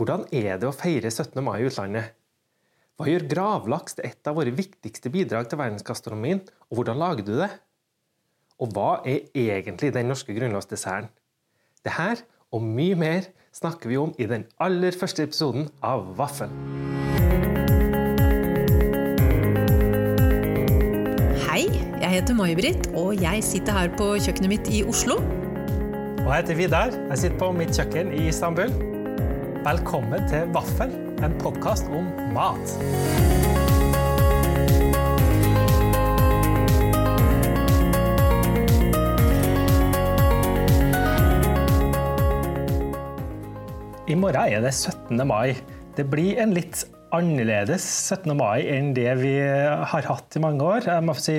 Hvordan er det å feire 17. mai i utlandet? Hva gjør gravlaks til et av våre viktigste bidrag til verdensgastronomien, og hvordan lager du det? Og hva er egentlig den norske grunnlovsdesserten? Det her og mye mer snakker vi om i den aller første episoden av Vaffel. Hei, jeg heter May-Britt, og jeg sitter her på kjøkkenet mitt i Oslo. Og jeg heter Vidar. Jeg sitter på mitt kjøkken i Istanbul. Velkommen til Vaffel, en podkast om mat. I morgen er det 17. mai. Det blir en litt annerledes 17. mai enn det vi har hatt i mange år. Si,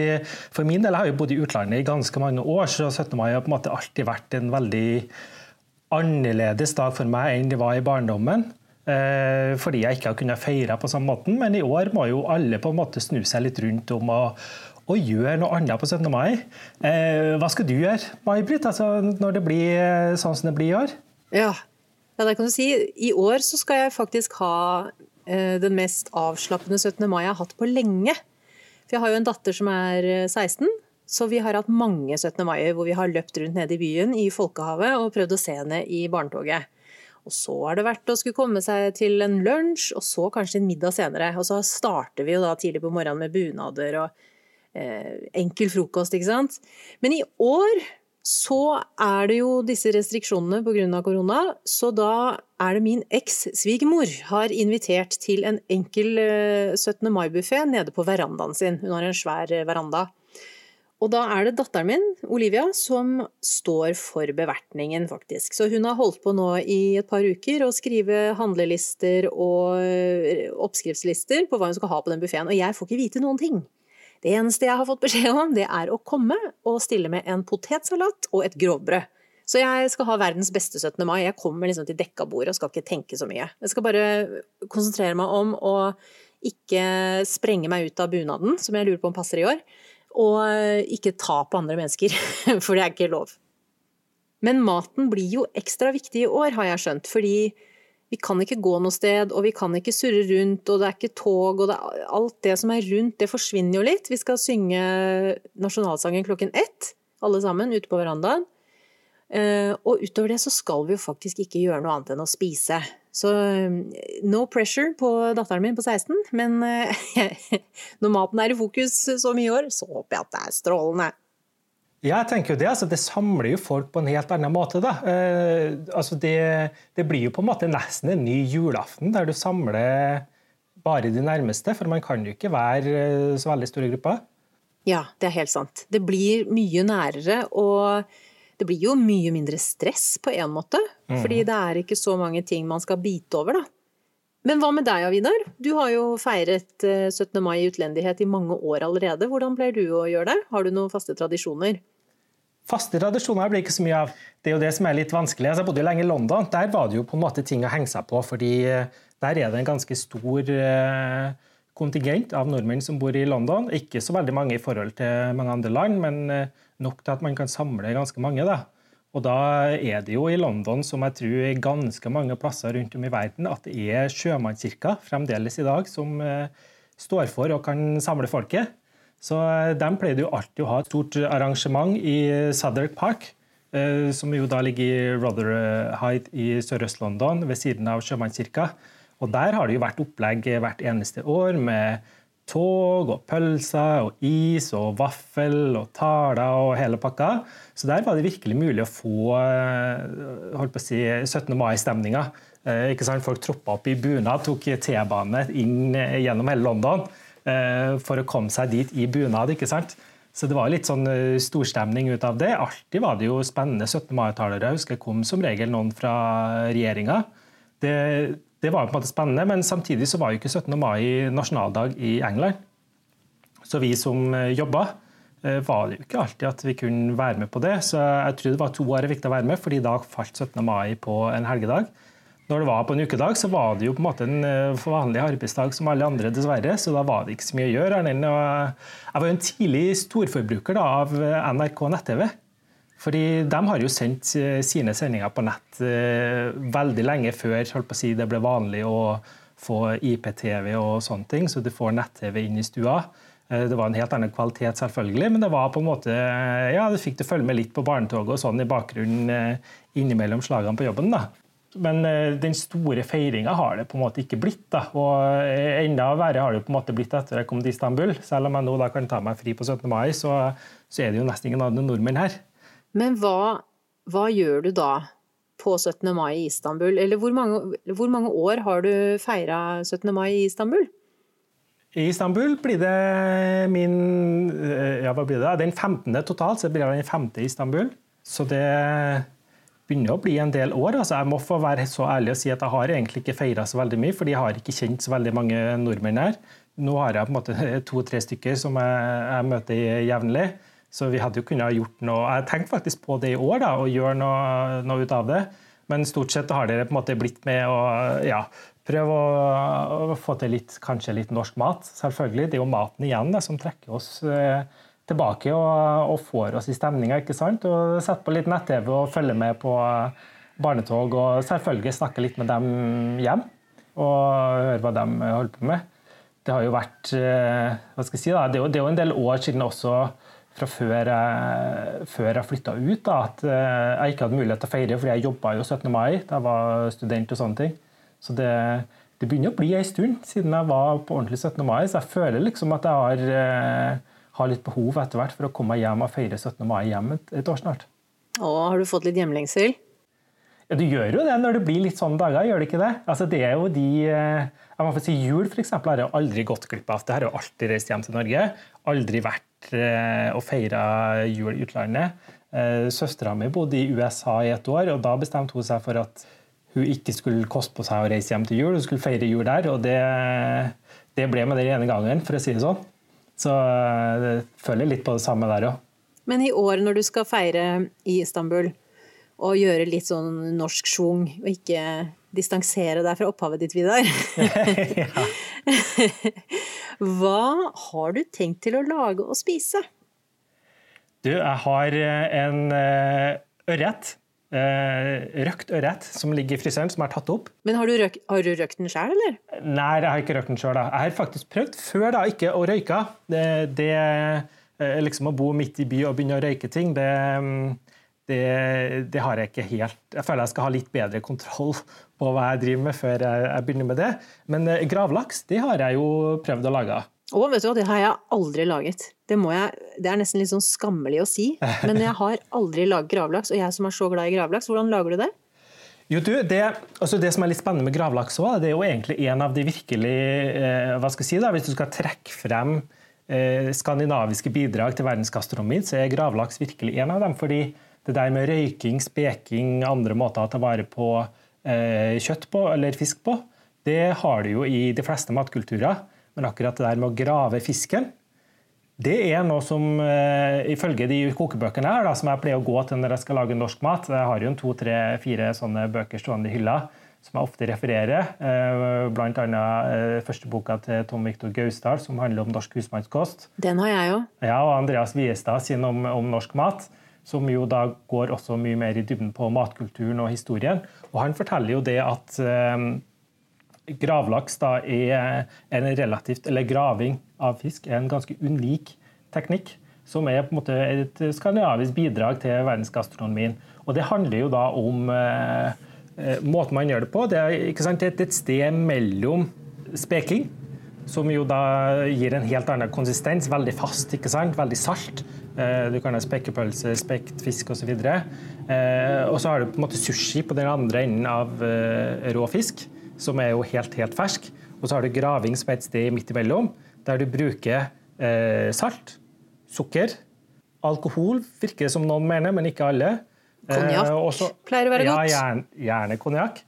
for min del har jeg bodd i utlandet i ganske mange år, så 17. mai har på en måte alltid vært en veldig annerledes dag for meg enn det var i barndommen. Eh, fordi jeg ikke har kunnet feire på samme måte. Men i år må jo alle på en måte snu seg litt rundt om å, å gjøre noe annet på 17. mai. Eh, hva skal du gjøre, May-Britt, altså, når det blir eh, sånn som det blir i år? Ja, ja, det kan du si. I år så skal jeg faktisk ha den mest avslappende 17. mai jeg har hatt på lenge. For jeg har jo en datter som er 16, så vi har hatt mange 17. mai hvor vi har løpt rundt nede i byen i Folkehavet og prøvd å se henne i barnetoget. Og så har det vært å skulle komme seg til en lunsj, og så kanskje en middag senere. Og så starter vi jo da tidlig på morgenen med bunader og eh, enkel frokost, ikke sant. Men i år så er det jo disse restriksjonene pga. korona, så da er det min eks-svigermor har invitert til en enkel 17. Eh, mai-buffé nede på verandaen sin. Hun har en svær eh, veranda. Og da er det datteren min, Olivia, som står for bevertningen, faktisk. Så hun har holdt på nå i et par uker å skrive handlelister og oppskriftslister på hva hun skal ha på den buffeen. Og jeg får ikke vite noen ting. Det eneste jeg har fått beskjed om, det er å komme og stille med en potetsalat og et grovbrød. Så jeg skal ha verdens beste 17. mai. Jeg kommer liksom til dekka bord og skal ikke tenke så mye. Jeg skal bare konsentrere meg om å ikke sprenge meg ut av bunaden, som jeg lurer på om passer i år og eh, ikke ta på andre mennesker, for det er ikke lov. Men maten blir jo ekstra viktig i år, har jeg skjønt, fordi vi kan ikke gå noe sted, og vi kan ikke surre rundt, og det er ikke tog, og det alt det som er rundt, det forsvinner jo litt. Vi skal synge nasjonalsangen klokken ett, alle sammen, ute på verandaen. Eh, og utover det så skal vi jo faktisk ikke gjøre noe annet enn å spise. Så no pressure på datteren min på 16, men eh, når maten er i fokus så mye i år, så håper jeg at det er strålende. Ja, jeg tenker jo Det altså det samler jo folk på en helt annen måte. da. Eh, altså det, det, blir jo på en måte nesten en ny julaften, der du samler bare de nærmeste. For man kan jo ikke være eh, så veldig store grupper. Ja, det er helt sant. Det blir mye nærere. og det blir jo mye mindre stress på en måte. Mm. Fordi det er ikke så mange ting man skal bite over, da. Men hva med deg, Avinar? Du har jo feiret 17. Eh, mai i utlendighet i mange år allerede. Hvordan pleier du å gjøre det? Har du noen faste tradisjoner? Faste tradisjoner blir ikke så mye av. Det er jo det som er litt vanskelig. Altså, jeg bodde jo lenge i London. Der var det jo på en måte ting å henge seg på, fordi eh, der er det en ganske stor eh, kontingent av nordmenn som bor i London. Ikke så veldig mange i forhold til mange andre land, men nok til at man kan samle ganske mange. Da. Og da er det jo i London, som jeg tror er ganske mange plasser rundt om i verden, at det er sjømannskirka fremdeles i dag som eh, står for og kan samle folket. Så eh, De pleide jo alltid å ha et stort arrangement i Southwark Park, som jo da ligger i Rotherhide i Sørøst-London, ved siden av sjømannskirka. Og Der har det jo vært opplegg hvert eneste år med tog og pølser og is og vaffel og taler og hele pakka. Så der var det virkelig mulig å få eh, holdt på å si, 17. mai-stemninga. Eh, Folk troppa opp i bunad, tok T-bane inn gjennom hele London eh, for å komme seg dit i bunad. ikke sant? Så det var litt sånn storstemning ut av det. Alltid var det jo spennende 17. mai-talere. Jeg husker det kom som regel noen fra regjeringa. Det var på en måte spennende, men samtidig så var jo ikke 17. mai nasjonaldag i England. Så vi som eh, jobba, eh, var det jo ikke alltid at vi kunne være med på det. Så jeg tror det var to år viktig å være med, fordi da falt 17. mai på en helgedag. Når det var på en ukedag, så var det jo på en måte en eh, vanlig arbeidsdag som alle andre, dessverre. Så da var det ikke så mye å gjøre. Jeg var jo en tidlig storforbruker da, av NRK nett-TV. Fordi De har jo sendt sine sendinger på nett veldig lenge før si, det ble vanlig å få IPTV og sånne ting, så du får nett-TV inn i stua. Det var en helt annen kvalitet, selvfølgelig, men det var på en måte, ja, du fikk du følge med litt på barnetoget og sånn i bakgrunnen innimellom slagene på jobben. da. Men eh, den store feiringa har det på en måte ikke blitt. Da. Og eh, enda verre har det på en måte blitt etter jeg kom til Istanbul. Selv om jeg nå da kan ta meg fri på 17. mai, så, så er det jo nesten ingen andre nordmenn her. Men hva, hva, gjør du da på 17. mai i Istanbul? Eller hvor mange, hvor mange år har du feira 17. mai i Istanbul? I Istanbul blir det min eh, ja, hva blir det? Den 15. totalt, så blir det den femte i Istanbul. Så det begynner å bli en del år. Altså, jeg må få være så ærlig og si at jeg har egentlig ikke feira så veldig mye, fordi jeg har ikke kjent så veldig mange nordmenn her. Nå har jeg på en måte to-tre stykker som jeg, jeg møter jevnlig. Så vi hadde jo kunnet gjort noe Jeg tenkte faktisk på det i år, da, å gjøre noe, noe, ut av det. Men stort sett har dere på en måte blitt med å ja, prøve å, å, få til litt, kanskje litt norsk mat. Selvfølgelig. Det er jo maten igjen da, som trekker oss eh, tilbake og, og får oss i stemninga. Sette på litt nett-TV og følge med på barnetog. Og selvfølgelig snakke litt med dem hjem og høre hva de holder på med. Det har jo vært eh, hva skal jeg si da, det er jo, det er jo en del år siden også fra før jeg, før jeg flytta ut, da, at eh, jeg ikke hadde mulighet til å feire, fordi jeg jobba jo 17. mai da jeg var student. og sånne ting. Så det, det begynner å bli en stund siden jeg var på ordentlig 17. mai, så jeg føler liksom at jeg har eh, har litt behov etter hvert for å komme hjem og feire 17. mai hjem et, et år snart. Å, har du fått litt hjemlengsel? Ja, Du gjør jo det når det blir litt sånne dager, gjør det ikke det? Altså, det er jo de, eh, jeg må få si Jul for eksempel, har jeg aldri gått glipp av. Det har jo alltid reist hjem til Norge. Aldri vært eh, og feira jul i utlandet. Eh, Søstera mi bodde i USA i et år, og da bestemte hun seg for at hun ikke skulle koste på seg å reise hjem til jul, hun skulle feire jul der. Og det, det ble med den ene gangen, for å si det sånn. Så eh, jeg føler litt på det samme der òg. Men i år når du skal feire i Istanbul og gjøre litt sånn norsk schwung, og ikke distansere deg fra opphavet ditt, Vidar Hva har du tenkt til å lage og spise? Du, jeg har eh, en eh, ørret Uh, røkt ørret som ligger i fryseren, som er tatt opp. Men Har du, røk, har du røkt den sjøl, eller? Nei, jeg har ikke røkt den sjøl. Jeg har faktisk prøvd før da, ikke å røyke. Det, det liksom Å bo midt i by og begynne å røyke ting, det, det, det, har jeg ikke helt Jeg føler jeg skal ha litt bedre kontroll på hva jeg driver med før jeg, jeg begynner med det. Men uh, gravlaks det har jeg jo prøvd å lage. Å, vet du hva, det har jeg aldri laget. Det, jeg, det, er nesten litt sånn skammelig å si, men jeg har aldri laget gravlaks. Og jeg som er så glad i gravlaks, hvordan lager du det? Jo, du, det, altså det som er litt spennende med gravlaks også, det er jo egentlig en av de virkelig eh, hva skal jeg si da, Hvis du skal trekke frem eh, skandinaviske bidrag til verdensgastronomien, så er gravlaks virkelig en av dem. fordi det der med røyking, speking, andre måter å ta vare på eh, kjøtt på, eller fisk på, det har du jo i de fleste matkulturer. Men akkurat det der med å grave fisken, det er noe som uh, ifølge de kokebøkene her, da, som jeg pleier å gå til når jeg skal lage norsk mat Jeg har jo en to, tre, fire sånne bøker stående i hylla som jeg ofte refererer. Bl.a. annet uh, første boka til Tom Viktor Gausdal, som handler om norsk husmannskost. Den har jeg jo. Ja, og Andreas Viestad sin om, om, norsk mat. Som jo da går også mye mer i dybden på matkulturen og historien. Og han forteller jo det at Gravlaks da er en relativt, eller graving av fisk er en ganske unik teknikk. Som er på en måte et skandinavisk bidrag til verdensgastronomien. Og det handler jo da om eh, eh måten man gjør det på. Det er, det er et sted mellom speking, som jo da gir en helt annen konsistens. Veldig fast, ikke sant? veldig salt. Eh, du kan ha spekepølse, spekt fisk osv. Eh, og så har du på en måte sushi på den andre enden av eh, rå fisk som er jo helt, helt fersk. Og så har du graving som er et sted midt imellom, der du bruker salt, sukker, alkohol, virker det som noen mener, men ikke alle. Konjakk pleier å være godt. Ja, gjerne, gjerne konjakk.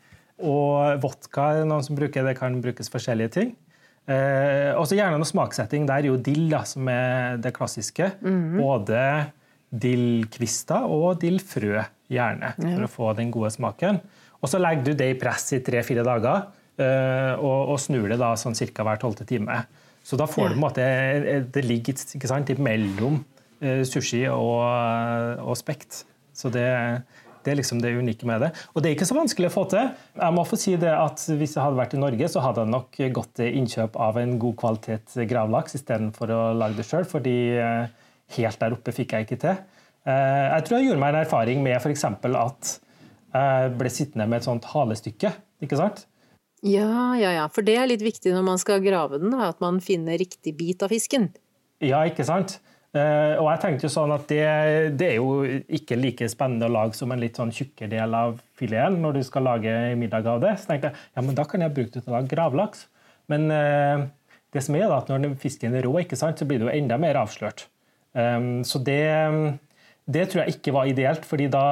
Og vodka er noen som bruker, det kan brukes forskjellige ting. Eh, og så gjerne noe smaksetting. Der er jo dill da, som er det klassiske. Mm. Både dillkvister og dillfrø, gjerne, mm. for å få den gode smaken. Og så legger du det i press i tre-fire dager, eh, og, og, snur det da sånn ca. hver tolvte time. Så da får du på en måte Det ligger ikke sant, mellom eh, sushi og, og spekt. Så det, det er liksom det unike med det. Og det er ikke så vanskelig å få til. Jeg må få si det at Hvis jeg hadde vært i Norge, så hadde jeg nok gått til innkjøp av en god kvalitet gravlaks istedenfor å lage det sjøl, fordi eh, helt der oppe fikk jeg ikke til. Eh, jeg tror jeg gjorde meg en erfaring med f.eks. at jeg ble sittende med et sånt halestykke. ikke sant? Ja, ja, ja. For det er litt viktig når man skal grave den, at man finner riktig bit av fisken. Ja, ikke sant? Uh, og jeg tenkte jo sånn at det, det, er jo ikke like spennende å lage som en litt sånn tjukkere del av fileten når du skal lage middag av det. Så tenkte jeg ja, men da kan jeg bruke det til å lage gravlaks. Men uh, det som er da, at når fisken er rå, ikke sant, så blir det jo enda mer avslørt. Um, så det, det, tror jeg ikke var ideelt, fordi da,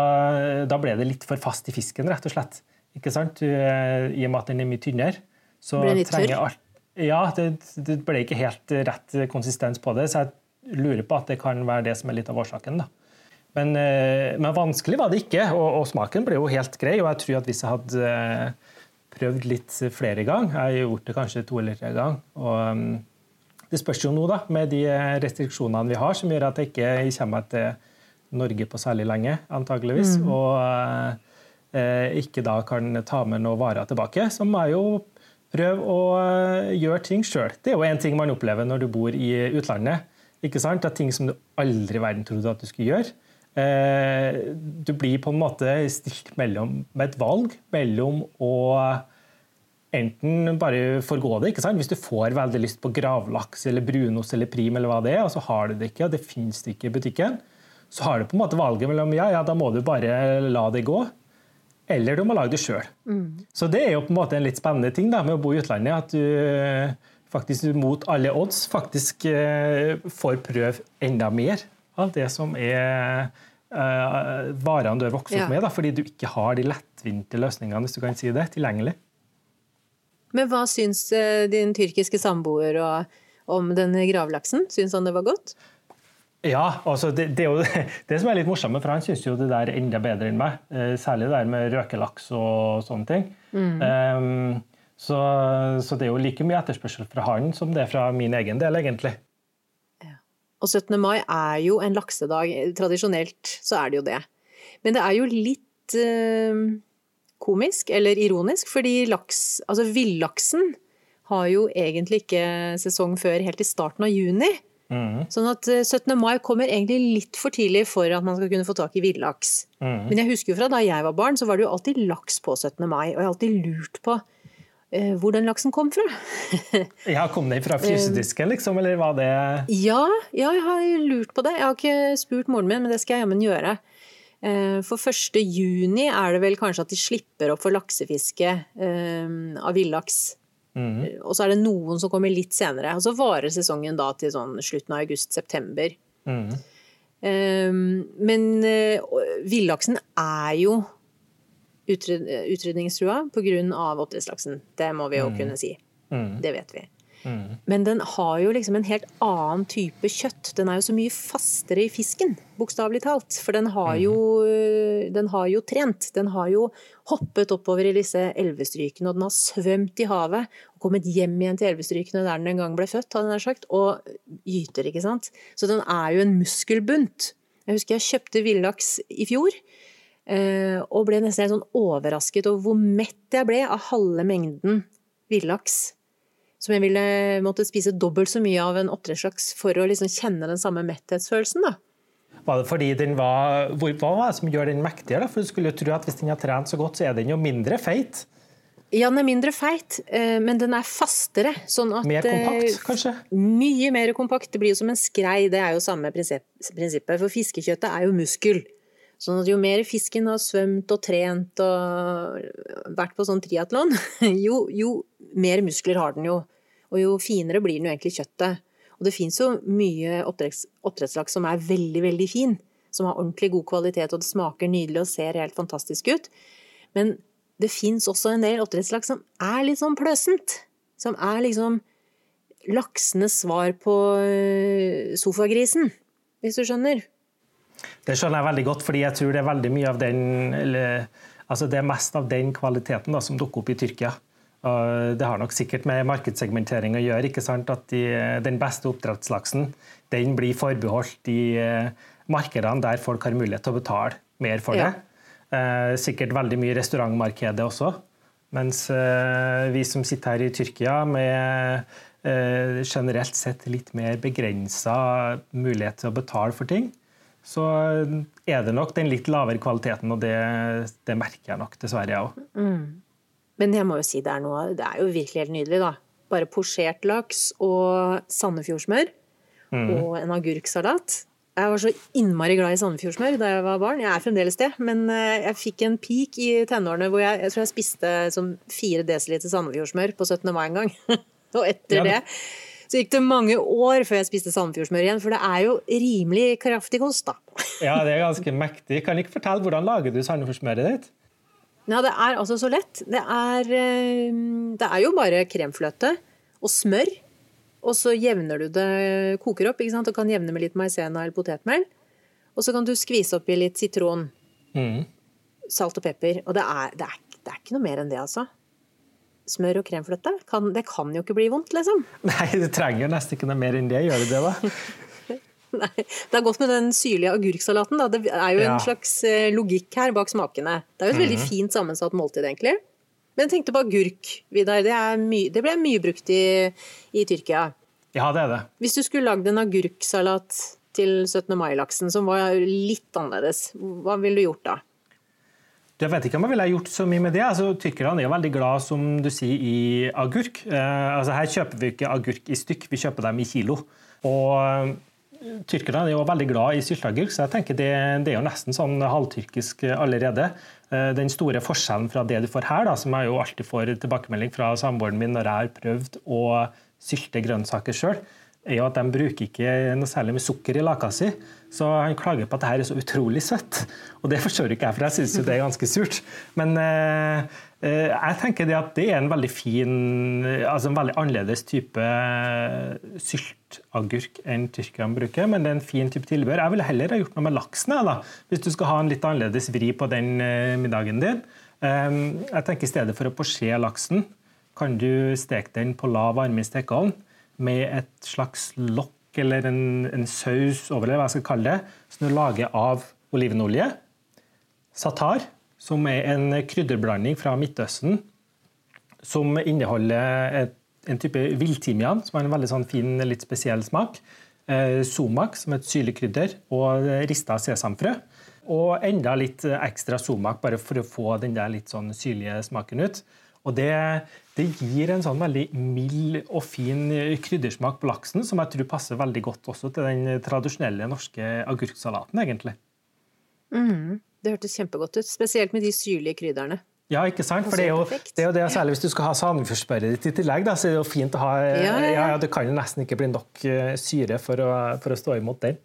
da, ble det litt for fast i fisken, rett og slett. Ikke sant? I og med at den er mye tynnere. Så ble det litt tørr? Ja, det, det, ble ikke helt rett konsistens på det. så jeg lurer på at det kan være det som er litt av årsaken. da. Men, eh, men, vanskelig var det ikke, og, og, smaken ble jo helt grei. Og jeg tror at hvis jeg hadde eh, prøvd litt flere ganger, jeg har gjort det kanskje to eller tre ganger og mm, Det spørs jo nå, da, med de restriksjonene vi har, som gjør at jeg ikke kommer til Norge på særlig lenge, antageligvis. Mm. Og eh, ikke da kan ta med noen varer tilbake. Så må jeg jo prøve å eh, gjøre ting sjøl. Det er jo én ting man opplever når du bor i utlandet ikke sant? Det er ting som du aldri i verden trodde at du skulle gjøre. Eh, du blir på en måte stilt mellom, med et valg mellom å enten bare forgå det. ikke sant? Hvis du får veldig lyst på gravlaks eller brunost eller prim, eller hva det er, og så har du det ikke, og det det ikke i butikken, så har du på en måte valget mellom ja, ja, da må du bare la det gå, eller du må lage det sjøl. Mm. Så det er jo på en måte en litt spennende ting da, med å bo i utlandet. at du faktisk mot alle odds faktisk eh, får prøve enda mer av det som er uh, varene du har vokst opp med, da, fordi du ikke har de lettvinte løsningene hvis du kan si det, tilgjengelig. Men hva syns uh, din tyrkiske samboer om denne gravlaksen? Syns han det var godt? Ja, altså det, det, jo det som er litt morsomt, for han syns jo det der er enda bedre enn meg. Særlig det der med røkelaks og sånne ting. Mm. Um, så, så, det er jo like mye etterspørsel fra han som det er fra min egen del, egentlig. Ja. Og 17. mai er jo en laksedag. Tradisjonelt så er det jo det. Men det er jo litt eh, komisk, eller ironisk, fordi laks, altså villaksen har jo egentlig ikke sesong før helt i starten av juni. Mm. Sånn at 17. Eh, mai kommer egentlig litt for tidlig for at man skal kunne få tak i villaks. Mm. Men jeg husker jo fra da jeg var barn, så var det jo alltid laks på 17. mai. Og jeg har alltid lurt på hvor den laksen kom fra. ja, Kom den fra frysedisken, liksom, eller var det ja, ja, jeg har lurt på det. Jeg har ikke spurt moren min, men det skal jeg jammen gjøre. Eh, for 1. juni er det vel kanskje at de slipper opp for laksefiske eh, av villaks. Mm. Og så er det noen som kommer litt senere. Og så varer sesongen da til sånn slutten av august-september. Mm. Men villaksen er jo utrydningstrua pga. oppdrettslaksen. Det må vi jo mm. kunne si. Mm. Det vet vi. Mm. Men den har jo liksom en helt annen type kjøtt. Den er jo så mye fastere i fisken, bokstavelig talt. For den har, jo, mm. den har, jo, trent. Den har jo hoppet oppover i disse elvestrykene, og den har svømt i havet og kommet hjem igjen til elvestrykene der den en gang ble født, hadde jeg sagt, og gyter, ikke sant. Så den er jo en muskelbunt. Jeg husker jeg kjøpte villaks i fjor. Eh, og ble nesten helt sånn overrasket over hvor mett jeg ble av halve mengden villaks. Som jeg ville måtte spise dobbelt så mye av en oppdrettslaks for å liksom kjenne den samme metthetsfølelsen. da. Var det fordi den var, Hva var det som gjør den mektigere? For Du skulle jo tro at hvis den har trent så godt, så er den jo mindre feit? Ja, den er mindre feit, eh, men den er fastere. Sånn at, mer kompakt, eh, kanskje? Mye mer kompakt. Det blir jo som en skrei. Det er jo samme prinsippet. For fiskekjøttet er jo muskel. Sånn at jo mer fisken har svømt og trent og vært på sånn triatlon, jo, jo, mer muskler har den jo. Og jo finere blir den jo egentlig kjøttet. Og det fins jo mye oppdretts, oppdrettslaks som er veldig, veldig fin. Som har ordentlig god kvalitet, og det smaker nydelig og ser helt fantastisk ut. Men det fins også en del oppdrettslaks som er litt sånn pløsent. Som er liksom laksenes svar på eh, sofagrisen, hvis du skjønner. Det skjønner jeg veldig godt, fordi jeg tror det er veldig mye av den eller, altså Det er mest av den kvaliteten da, som dukker opp i Tyrkia. Det har nok sikkert med markedssegmentering å gjøre. ikke sant? At de, Den beste oppdrettslaksen den blir forbeholdt de eh, markedene der folk har mulighet til å betale mer for det. Eh, sikkert veldig mye restaurantmarkedet også. Mens eh, vi som sitter her i Tyrkia med eh, generelt sett litt mer begrensa mulighet til å betale for ting, så er det nok den litt lavere kvaliteten, og det, det merker jeg nok dessverre, jeg òg. Mm. Men jeg må jo si det er noe Det er jo virkelig helt nydelig, da. Bare posjert laks og sandefjordsmør mm. og en agurksalat. Jeg var så innmari glad i sandefjordsmør da jeg var barn. Jeg er fremdeles det. Men eh, jeg fikk en peak i tenårene hvor jeg, jeg tror jeg spiste som fire desiliter sandefjordsmør på 17. mai en gang. og etter ja, det så gikk det mange år før jeg spiste sandefjordsmør igjen, for det er jo rimelig kraftig kost, da. ja, det er ganske mektig. Kan ikke fortelle hvordan lager du sandefjordsmøret ditt? Ja, det er altså så lett. Det er, eh, det er jo bare kremfløte og smør og så jevner du det, koker opp ikke sant? og kan jevne med litt maisena eller potetmel. Og så kan du skvise oppi litt sitron. Mm. Salt og pepper. Og det er, det, er, det er, ikke noe mer enn det, altså. Smør og kremfløte. Kan, det kan jo ikke bli vondt, liksom. Nei, du trenger nesten ikke noe mer enn det. Gjør du det, da? Nei, Det er godt med den syrlige agurksalaten. Da. Det er jo en slags eh, logikk her bak smakene. Det er jo et mm. veldig fint sammensatt måltid, egentlig. Men jeg tenkte på agurk, Vidar. Det, det, ble mye brukt i, i, Tyrkia. Ja, det er det. Hvis du skulle lagd en agurksalat til 17. mai-laksen som var litt annerledes, hva ville du gjort da? Jeg vet ikke om jeg ville gjort så mye med det. Altså, Tyrkerne er jo veldig glad som du sier, i agurk. Eh, altså, her kjøper vi ikke agurk i stykk, vi kjøper dem i kilo. Og Tyrkerne er jo veldig glad i sylteagurk, så jeg tenker det, det, er jo nesten sånn halvtyrkisk allerede. Eh, den store forskjellen fra det du får her, da, som jeg jo alltid får tilbakemelding fra samboeren min når jeg har prøvd å sylte grønnsaker sjøl, er jo at de bruker ikke noe særlig med sukker i laka si. Så han klager på at det her er så utrolig søtt. Og det forstår ikke jeg, for jeg syns jo det er ganske surt. Men eh, eh, jeg tenker det at det er en veldig fin, altså en veldig annerledes type syltagurk enn tyrkerne bruker, men det er en fin type tilbehør. Jeg ville heller ha gjort noe med laksen, da, hvis du skal ha en litt annerledes vri på den eh, middagen din. Eh, jeg tenker I stedet for å posjere laksen, kan du steke den på lav varme i stekeovn med et slags lokk eller en, en saus over det, hva jeg skal kalle det, som du lager av olivenolje, satar, som er en krydderblanding fra Midtøsten, som inneholder et, en type villtimian, som har en veldig sånn fin, litt spesiell smak. Eh, somak, som er et syrlig krydder, og rista sesamfrø. Og enda litt ekstra somak, bare for å få den der litt sånn syrlige smaken ut. Og det, det, gir en sånn veldig mild og fin kryddersmak på laksen, som jeg tror passer veldig godt også til den tradisjonelle norske agurksalaten, egentlig. Mm, det hørtes kjempegodt ut, spesielt med de syrlige krydderne. Ja, ikke sant? For det er jo det, er jo det særlig hvis du skal ha sandefjordsspørret ditt i tillegg, da, så er det jo fint å ha ja, ja, ja. ja, Det kan jo nesten ikke bli nok eh, syre for å, for å stå imot den.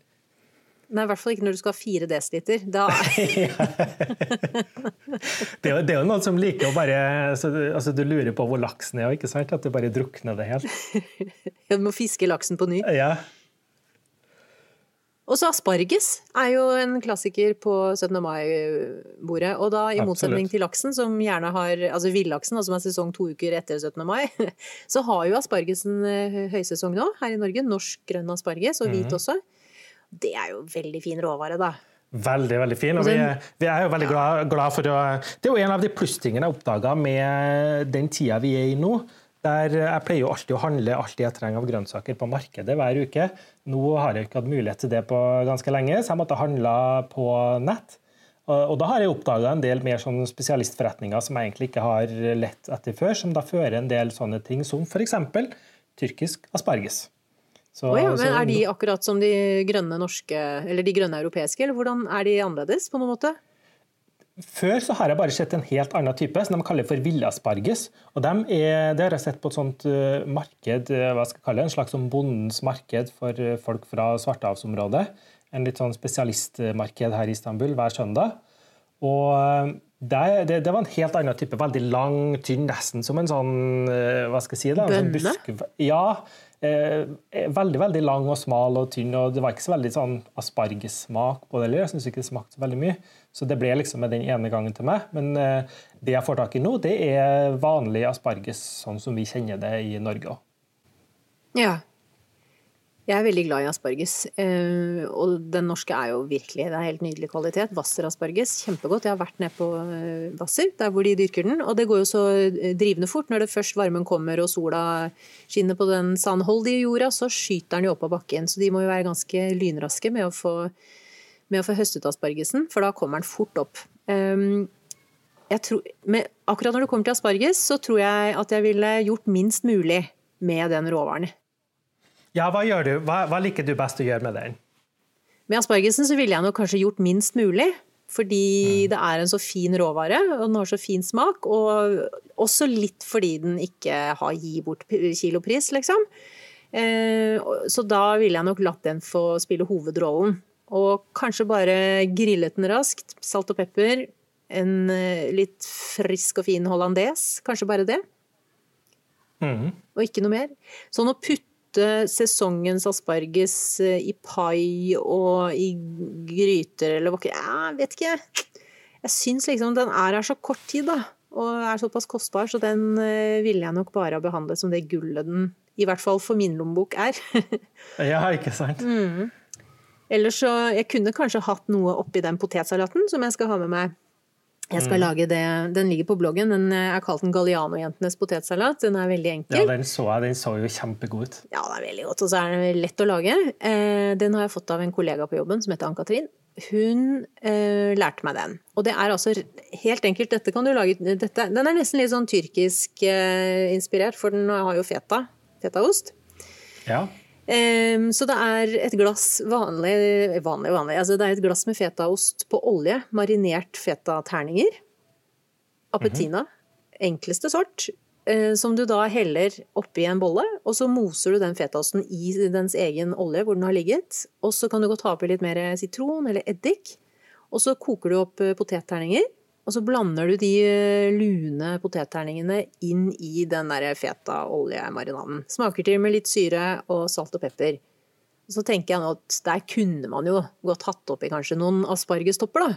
Nei, i hvert fall ikke når du skal ha fire desiliter. Da det, er jo, det, er jo, noen som liker å bare altså, altså, Du lurer på hvor laksen er, ikke sant? At du bare drukner det helt. ja, du må fiske laksen på ny. Ja. Og så asparges er jo en klassiker på 17. mai-bordet. Og da i motsetning til laksen, som gjerne har Altså villaksen, som er sesong to uker etter 17. mai, så har jo aspargesen eh, høysesong nå her i Norge. Norsk grønn asparges, og hvit mm. også. Det er jo veldig fin råvare, da. Veldig veldig fin. og vi, vi er jo veldig glad, glad, for å Det er jo en av de plusstingene jeg oppdaga med den tida vi er i nå. Der jeg pleier jo alltid å handle alt jeg trenger av grønnsaker på markedet hver uke. Nå har jeg ikke hatt mulighet til det på ganske lenge, så jeg måtte handle på nett. Og da har jeg oppdaga en del mer sånn spesialistforretninger som jeg egentlig ikke har lett etter før, som da fører en del sånne ting som f.eks. tyrkisk asparges. Så, oh ja, men Er de akkurat som de grønne norske, eller de grønne europeiske, eller hvordan er de annerledes på noen måte? Før så har jeg bare sett en helt annen type, som de kaller for villasparges. Og de er, Det har jeg sett på et sånt eh, marked, eh, hva skal jeg kalle det, en slags sånn bondens marked for eh, folk fra Svartehavsområdet. En litt sånn spesialistmarked her i Istanbul hver søndag. Og det, det, det, var en helt annen type. Veldig lang, tynn, nesten som en sånn hva skal jeg si da, sånn Bønne? Sånn ja, veldig veldig lang og smal og tynn, og det var ikke så veldig sånn aspargessmak på det. Jeg syns ikke det smakte veldig mye. Så det ble liksom med den ene gangen til meg. Men eh, det jeg får tak i nå, det er vanlig asparges sånn som vi kjenner det i Norge òg. Ja. Jeg er veldig glad i asparges. eh, Og den norske er jo virkelig Det er helt nydelig kvalitet. Hvasser-asparges. Kjempegodt. Jeg har vært nede på eh, Hvasser, der hvor de dyrker den. Og det går jo så eh, drivende fort. Når det først varmen kommer og sola skinner på den sandholdige jorda, så skyter den jo opp av bakken. Så de må jo være ganske lynraske med å få, med å få høstet aspargesen, for da kommer den fort opp. Tror, med, akkurat når det kommer til asparges, så tror jeg at jeg ville gjort minst mulig med den råvaren. Ja, hva? Hva, hva liker du best å gjøre med den? Med aspargesen så ville jeg nok kanskje gjort minst mulig. Fordi det er en så fin råvare, og den har så fin smak. Og også litt fordi den ikke har gi bort kilopris, liksom. Eh, Så da ville jeg nok latt den få spille hovedrollen. Og kanskje bare grillet den raskt. Salt og pepper. En eh, litt frisk og fin hollandes. Kanskje bare det. Mm. Og ikke noe mer. Sånn å putte sesongens asparges eh, i pai og i gryter eller hva Jeg vet ikke. Jeg syns liksom den er her så kort tid, da. Og er såpass kostbar, så den eh, ville jeg nok bare ha behandlet som det gullet den, i hvert fall for min lommebok, er. Ja, ikke sant? Ellers så Jeg kunne kanskje hatt noe oppi den potetsalaten som jeg skal ha med meg. Jeg skal lage det, Den ligger på bloggen. Den er kalt den Galliano-jentenes potetsalat. Den er veldig enkel. Ja, den så jeg. Den så jo kjempegod ut. Ja, den er veldig godt, og så er den lett å lage. Eh, den har jeg fått av en kollega på jobben som heter Ann-Katrin. Hun eh, lærte meg den. Og det er altså helt enkelt, dette kan du lage dette, Den er nesten litt sånn tyrkisk eh, inspirert, for den har jo feta. Fetaost. Ja. Eh, så det er et glass vanlig, vanlig, vanlig altså Det er et glass med fetaost på olje. Marinert fetaterninger. Appetina. Enkleste sort. eh, Som du da heller oppi en bolle, og så moser du den fetaosten i dens egen olje hvor den har ligget. Og så kan du godt ha oppi litt mer sitron eller eddik. Og så koker du opp eh, potetterninger. Og så blander du de eh, lune potetterningene inn i den der feta-oljemarinaden. Smaker til med litt syre og salt og pepper. Og så tenker jeg nå at der kunne man jo godt hatt oppi kanskje noen aspargestopper, da.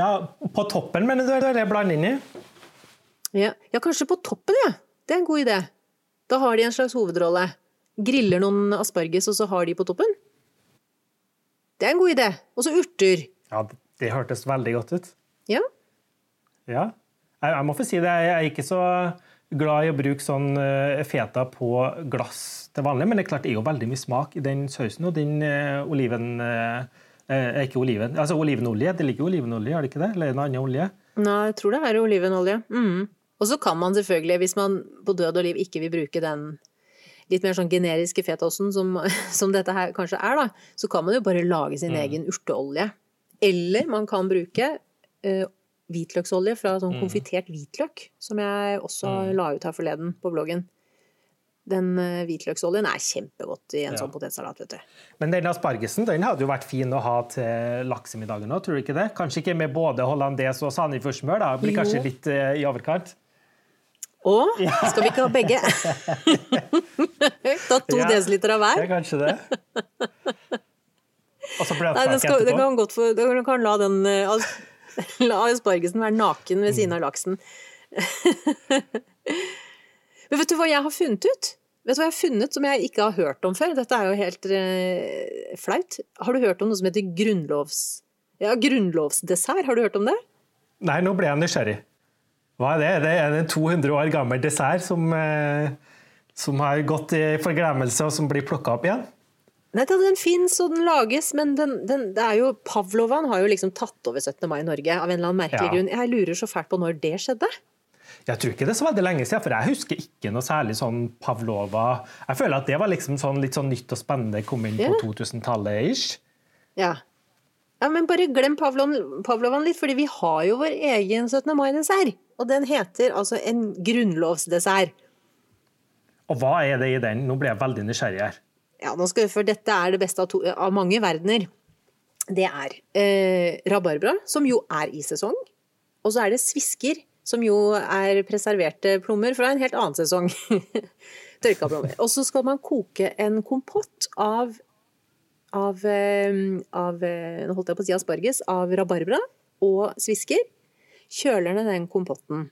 ja, på toppen, mener du, eller blande inn i? Ja, ja, kanskje på toppen, ja. Det er en god idé. Da har de en slags hovedrolle. Griller noen asparges, og så har de på toppen. Det er en god idé. Og så urter. Ja, det, det hørtes veldig godt ut. Ja. Ja. Jeg, jeg må få si det, jeg er ikke så glad i å bruke sånn eh, feta på glass til vanlig, men det er klart det er jo veldig mye smak i den sausen og den uh, oliven Uh, eh, Ikke oliven, altså olivenolje. Det ligger jo olivenolje, gjør det ikke det? Eller en annen olje? Nei, jeg tror det er olivenolje. Mm. Og så kan man selvfølgelig, hvis man på død og liv ikke vil bruke den litt mer sånn generiske fetaosten som, som dette her kanskje er, da, så kan man jo bare lage sin egen urteolje. Eller man kan bruke eh, hvitløksolje fra sånn konfitert hvitløk, som jeg også la ut her forleden på bloggen. Den eh, hvitløksoljen er kjempegodt i en Ja. sånn potetsalat, vet du. Men den aspargesen den hadde jo vært fin å ha til laksemiddagen òg, tror du ikke det? Kanskje ikke med både hollandes og sandefjordsmør, da. Blir kanskje litt uh, i overkant. Å, skal vi ikke ha begge? Ta to Ja. desiliter av hver? Det er kanskje det. Og så Nei, etterpå. skal, den kan godt få, den kan la den as, La aspargesen være naken ved siden av laksen. Men vet du hva jeg har funnet ut? Vet du hva jeg har funnet som jeg ikke har hørt om før? Dette er jo helt eh, flaut. Har du hørt om noe som heter grunnlovs... Ja, grunnlovsdessert? Har du hørt om det? Nei, nå ble jeg nysgjerrig. Hva er det? Det er en 200 år gammel dessert som, eh, som har gått i forglemmelse, og som blir plukka opp igjen? Nei, den fins og den lages, men den, den, det er jo, Pavlovan har jo liksom tatt over 17. mai i Norge av en eller annen merkelig Ja. grunn. Jeg lurer så fælt på når det skjedde. Jeg tror ikke det er så veldig lenge siden, for jeg husker ikke noe særlig sånn Pavlova. Jeg føler at det var liksom sånn, litt sånn nytt og spennende, kom inn på Ja. 2000-tallet ish. Ja. ja, men bare glem Pavlovan, Pavlovan litt, fordi vi har jo vår egen 17. mai-dessert. Og den heter altså en grunnlovsdessert. Og hva er det i den? Nå ble jeg veldig nysgjerrig her. Ja, nå skal vi, for dette er det beste av, to, av mange verdener. Det er eh, rabarbra, som jo er i sesong. Og så er det svisker, som jo er preserverte plommer fra en helt annen sesong. Tørka plommer. Og så skal man koke en kompott av av, eh, av eh, nå holdt jeg på å si asparges, av rabarbra og svisker. Kjøler ned den kompotten.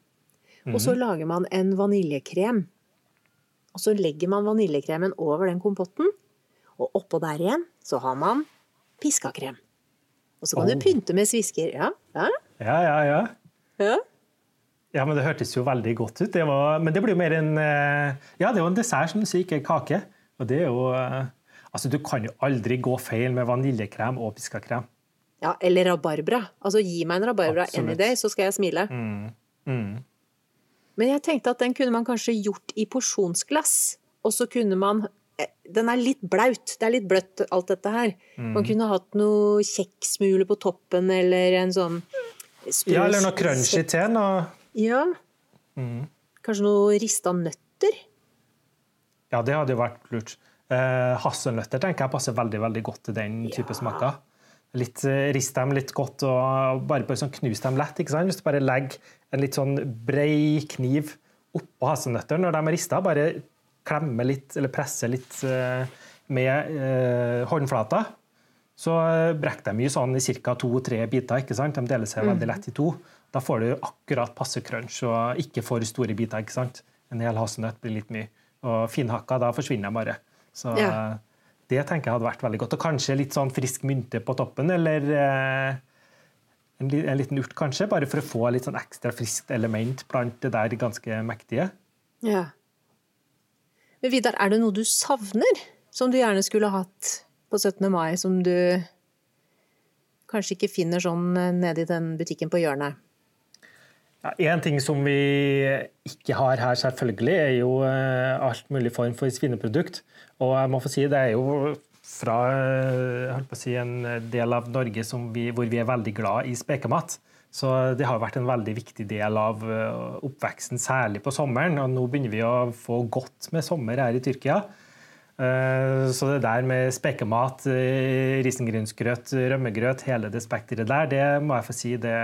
Og så lager man en vaniljekrem. Og så legger man vaniljekremen over den kompotten. Og oppå der igjen så har man piskakrem. Og så kan Oh. du pynte med svisker. Ja, ja, Ja, ja, ja. ja. Ja, men Det hørtes jo veldig godt ut. Det var, men det blir jo mer en eh, Ja, det er jo en dessert, som du sier, ikke en kake. Og det er jo eh, Altså, Du kan jo aldri gå feil med vaniljekrem og piskakrem. ja eller rabarbra. Altså gi meg en rabarbra any day, så skal jeg smile. Mm. Men jeg tenkte at den kunne man kanskje gjort i porsjonsglass. Og så kunne man eh, Den er litt blaut. Det er litt bløtt, alt dette her. Mm. Man kunne hatt noe kjekksmule på toppen, eller en sånn sprus. Ja, eller noe crunchy te. Noe. Ja. Mm. Kanskje noe rista nøtter? Ja, det hadde jo vært lurt. Eh, Hasselnøtter tenker jeg passer veldig veldig godt til den type smaker. Litt, eh, Rist dem litt godt og bare, bare sånn knus dem lett. ikke sant? Hvis du bare legger en litt sånn brei kniv oppå hasselnøtter når de er rista, bare klemme litt eller presse litt eh, med eh, håndflata, så eh, brekker de mye sånn i ca. to-tre biter. ikke sant? De deler seg veldig lett i to. Da får du akkurat passe crunch og ikke for store biter. ikke sant? En hel hasselnøtt blir litt mye. Og finhakka, da forsvinner de bare. Så Ja. Det tenker jeg hadde vært veldig godt. Og kanskje litt sånn frisk mynte på toppen, eller eh, en, liten urt, kanskje, bare for å få litt sånn ekstra friskt element blant det der ganske mektige. Ja. Men Vidar, er det noe du savner, som du gjerne skulle hatt på 17. mai, som du kanskje ikke finner sånn eh, nede i den butikken på hjørnet? Ja, en ting som vi ikke har her, selvfølgelig, er jo eh, alt mulig form for svineprodukt. Og jeg må få si, det er jo fra eh, si, en del av Norge vi, hvor vi er veldig glad i spekemat. Så det har vært en veldig viktig del av eh, oppveksten, særlig på sommeren. Og nå begynner vi å få godt med sommer her i Tyrkia. Så det der med spekemat, risengrynsgrøt, rømmegrøt, hele det spekteret der, det må jeg få si det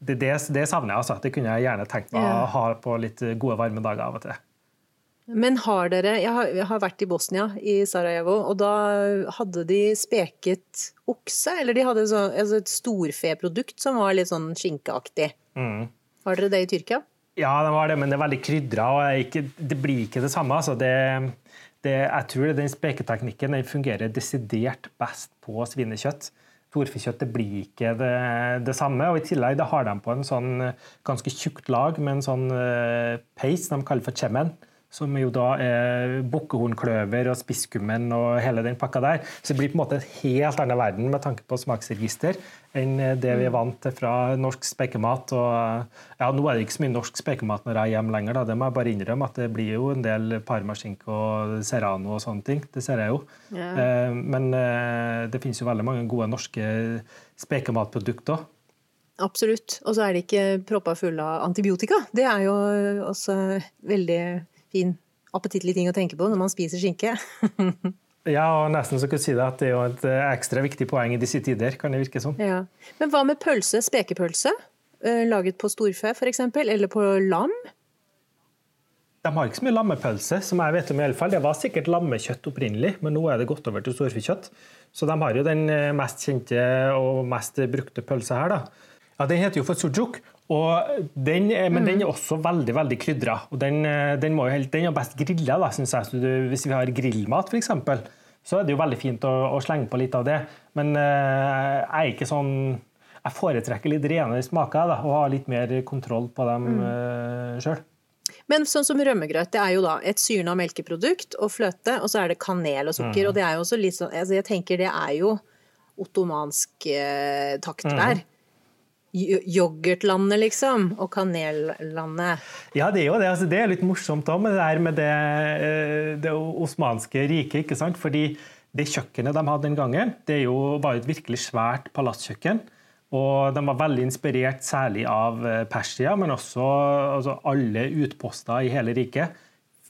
det, det, det savner jeg. altså. Det kunne jeg gjerne tenkt meg å ha på litt gode, varme dager av og til. Men har dere Jeg har, jeg har vært i Bosnia, i Sarajevo, og da hadde de speket okse? Eller de hadde så, altså et storfeprodukt som var litt sånn skinkeaktig. Mm. Har dere det i Tyrkia? Ja, det var det, men det er veldig krydra, og ikke, det blir ikke det samme. Altså. Det, det, jeg tror den speketeknikken den fungerer desidert best på svinekjøtt. Storfekjøtt det blir ikke det, det samme. og I tillegg det har de på en sånn eh, ganske tjukt lag med en sånn uh, paste de kaller for chemen. Som jo da er bukkehornkløver og spisskummen og hele den pakka der. Så det blir på en måte en helt annen verden med tanke på smaksregister enn det vi er vant til fra norsk spekemat. Og, ja, nå er det ikke så mye norsk spekemat når jeg er hjemme lenger, da. det må jeg bare innrømme. at Det blir jo en del parmaskinke og serrano og sånne ting. Det ser jeg jo. Eh, Men eh, det finnes jo veldig mange gode norske spekematprodukter. Absolutt. Og så er de ikke proppa fulle av antibiotika. Det er jo også veldig fin, appetittlig ting å tenke på når man spiser skinke. Ja, og nesten så kunne si det at det er jo et eh, ekstra viktig poeng i disse tider, kan det virke som. Ja. Men hva med pølse? Spekepølse? Eh, Laget på storfe, f.eks.? Eller på lam? De har ikke så mye lammepølse, som jeg vet om i alle fall. Det var sikkert lammekjøtt opprinnelig, men nå er det gått over til storfekjøtt. Så de har jo den eh, mest kjente og mest brukte pølsa her, da. Ja, Den heter jo for sujuk, den, men men den er også veldig veldig krydra. Og den, eh, den, må jo helt, den er best grilla, syns jeg. Du, hvis vi har grillmat, f.eks., så er det jo veldig fint å, å slenge på litt av det. Men eh, jeg er ikke sånn Jeg foretrekker litt renere smaker da, og har litt mer kontroll på dem mm. sjøl. Men sånn som rømmegrøt, det er jo da et syrna melkeprodukt og fløte, og så er det kanel og sukker. Og det er jo også litt sånn altså Jeg tenker det er jo ottomansk eh, takt der. Y- Yoghurtlandet, liksom, og kanellandet. Ja, det er jo det. Altså, det er litt morsomt òg med det der med det, eh, det osmanske riket. ikke sant? Fordi det kjøkkenet de hadde den gangen, det jo, var jo et virkelig svært palasskjøkken. Og de var veldig inspirert særlig av eh, Persia, men også altså, alle utposter i hele riket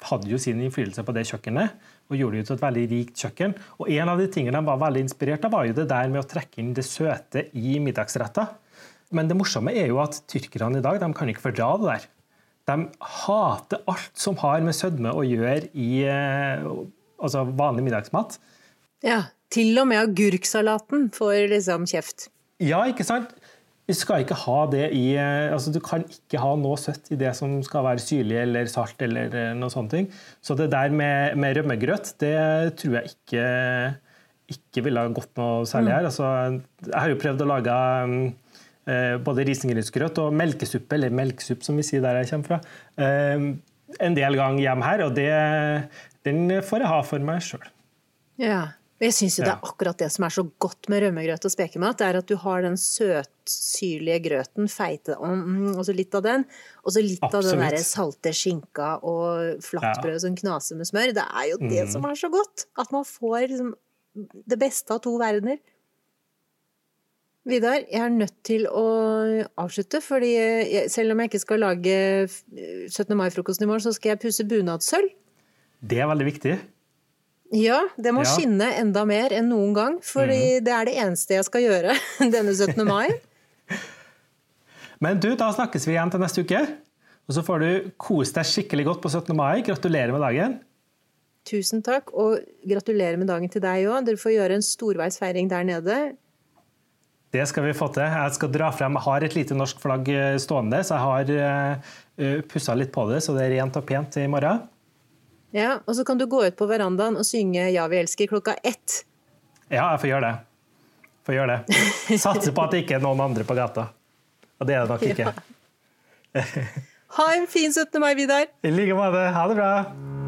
hadde jo sin innflytelse på det kjøkkenet og gjorde det til et veldig rikt kjøkken. Og En av de tingene de var veldig inspirert av, var jo det der med å trekke inn det søte i middagsretter. Men det morsomme er jo at tyrkerne i dag de kan ikke fordra det der. De hater alt som har med sødme å gjøre i eh, altså vanlig middagsmat. Ja, til og med agurksalaten får liksom kjeft. Ja, ikke sant? Vi skal ikke ha det i eh, altså Du kan ikke ha noe søtt i det som skal være syrlig eller salt eller eh, noe sånt. Så det der med, med rømmegrøt, det tror jeg ikke, ikke ville ha gått noe særlig her. Altså, jeg har jo prøvd å lage eh, både risengrynsgrøt og melkesuppe, eller melkesupp som vi sier der jeg kommer fra, eh, en del ganger hjem her, og det, den får jeg ha for meg sjøl. Ja. Jeg syns jo det er akkurat det som er så godt med rømmegrøt og spekemat. Det er at du har den søtsyrlige grøten, feite, mm, og så litt av den. Og så litt Absolutt. av den der salte skinka og flatbrød ja. som knaser med smør. Det er jo det mm. som er så godt! At man får liksom det beste av to verdener. Vidar, jeg er nødt til å avslutte, fordi selv om jeg ikke skal lage 17. mai-frokosten i morgen, så skal jeg pusse bunadssølv. Det er veldig viktig. Ja, det må ja. skinne enda mer enn noen gang. Fordi mm. det er det eneste jeg skal gjøre denne 17. mai. Men du, da snakkes vi igjen til neste uke. Og så får du kose deg skikkelig godt på 17. mai. Gratulerer med dagen. Tusen takk, og gratulerer med dagen til deg òg. Dere får gjøre en storveisfeiring der nede. Det skal vi få til. Jeg skal dra frem, jeg har et lite norsk flagg eh, stående, så jeg har uh, eh, pussa litt på det, så det er rent og pent i morgen. Ja, Og så kan du gå ut på verandaen og synge 'Ja, vi elsker' klokka ett. Ja, jeg får gjøre det. Får gjøre det. Satser på at det ikke er noen andre på gata. Og det er det nok ikke. Ja. Ha en fin 17. mai, Vidar. I like måte. Ha det bra.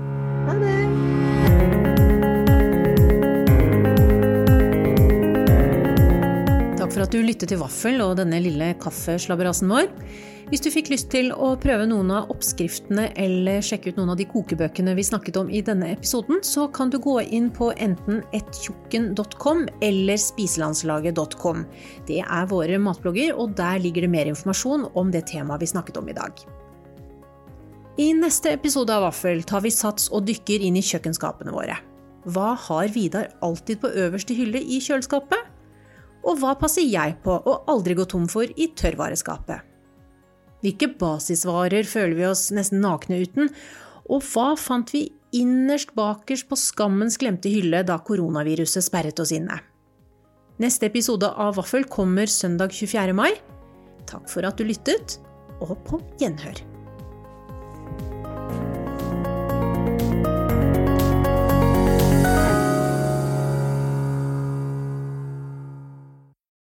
Takk for at du lyttet til Vaffel og denne lille kaffeslabberasen vår. Hvis du fikk lyst til å prøve noen av oppskriftene eller sjekke ut noen av de kokebøkene vi snakket om i denne episoden, så kan du gå inn på enten ettjukken.com eller spiselandslaget.com. Det er våre matblogger, og der ligger det mer informasjon om det temaet vi snakket om i dag. I neste episode av Vaffel tar vi sats og dykker inn i kjøkkenskapene våre. Hva har Vidar alltid på øverste hylle i kjøleskapet? Og hva passer jeg på å aldri gå tom for i tørrvareskapet? Hvilke basisvarer føler vi oss nesten nakne uten? Og hva fant vi innerst bakerst på skammens glemte hylle da koronaviruset sperret oss inne? Neste episode av Vaffel kommer søndag 24. mai. Takk for at du lyttet, og på gjenhør.